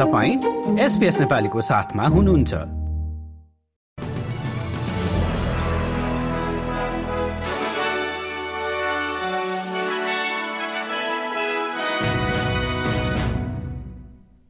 तपाईँ एसपिएस नेपालीको साथमा हुनुहुन्छ।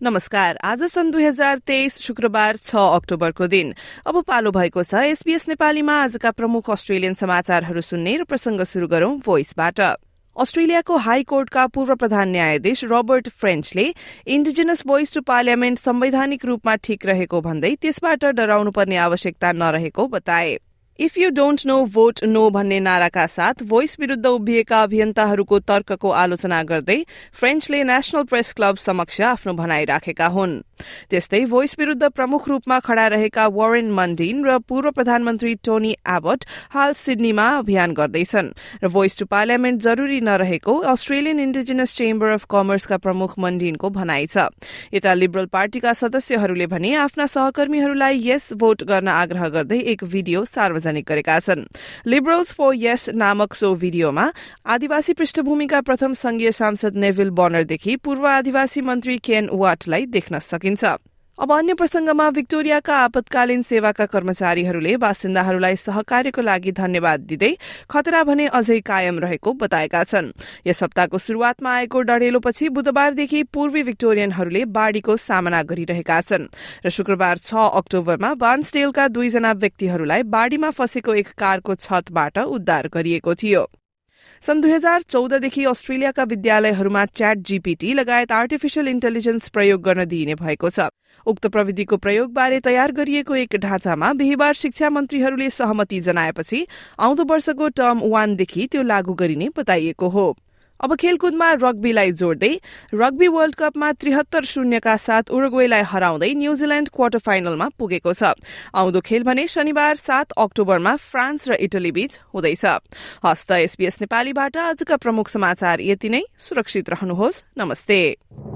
नमस्कार। आज सन् दुई हजार तेइस शुक्रबार छ अक्टोबरको दिन। अब पालो भएको छ एसबीएस नेपालीमा आजका प्रमुख अस्ट्रेलियन समाचारहरू सुन्ने र प्रसंग शुरू गरौं भोइसबाट अस्ट्रेलियाको हाई कोर्टका पूर्व प्रधान न्यायाधीश रोबर्ट फ्रेन्चले इन्डिजिनस भोइस टु पार्लियामेन्ट संवैधानिक रूपमा ठिक रहेको भन्दै त्यसबाट डराउनुपर्ने आवश्यकता नरहेको बताए। If you don't know vote no भन्ने नाराका साथ भोइस विरूद्ध उभिएका अभियन्ताहरूको तर्कको आलोचना गर्दै फ्रेन्चले नेशनल प्रेस क्लब समक्ष आफ्नो भनाई राखेका हुन्। त्यस्तै भोइस विरूद्ध प्रमुख रूपमा खड़ा रहेका वारेन मन्डिन र पूर्व प्रधानमन्त्री टोनी एबट हाल सिडनीमा अभियान गर्दैछन् र भोइस टु पार्लियामेन्ट जरूरी नरहेको अस्ट्रेलियन इन्डिजिनस चेम्बर अफ कमर्सका प्रमुख मन्डिनको भनाई छ। यता लिबरल पार्टीका सदस्यहरूले भने आफ्ना सहकर्मीहरूलाई यस भोट गर्न आग्रह गर्दै एक भिडियो सार्वजनिक सार्वजनिक गरेका छन्। लिबरल्स फर यस नामक सो भिडियोमा आदिवासी पृष्ठभूमिका प्रथम संघीय सांसद नेभिल बनरदेखि पूर्व आदिवासी मन्त्री केन वाटलाई देख्न सकिन्छ। अब अन्य प्रसंगमा विक्टोरियाका आपतकालीन सेवाका कर्मचारीहरूले बासिन्दाहरूलाई सहकार्यको लागि धन्यवाद दिँदै खतरा भने अझै कायम रहेको बताएका छन्। यस सप्ताहको शुरूआतमा आएको डढेलोपछि बुधबारदेखि पूर्वी विक्टोरियनहरूले बाढ़ीको सामना गरिरहेका छन् र शुक्रबार छ अक्टोबरमा बान्सडेलका दुईजना व्यक्तिहरूलाई बाढ़ीमा फँसेको एक कारको छतबाट उद्धार गरिएको थियो। सन् दुई हजार चौधदेखि अस्ट्रेलियाका विद्यालयहरूमा च्याट जीपीटी लगायत आर्टिफिशियल इन्टेलिजेन्स प्रयोग गर्न दिइने भएको छ। उक्त प्रविधिको प्रयोगबारे तयार गरिएको एक ढाँचामा बिहिबार शिक्षा मन्त्रीहरूले सहमति जनाएपछि आउँदो वर्षको टर्म वानदेखि त्यो लागू गरिने बताइएको हो। अब खेलकुदमा रग्बीलाई जोड्दै रग्बी वर्ल्ड कपमा त्रिहत्तर शून्यका साथ उरुग्वेलाई हराउँदै न्यूजील्याण्ड क्वार्टर फाइनलमा पुगेको छ। आउँदो खेल भने शनिबार सात अक्टोबरमा फ्रान्स र इटली बीच हुँदैछ। हस्त एसबीएस नेपालीबाट आजका प्रमुख समाचार यति नै। सुरक्षित रहनुहोस्। नमस्ते।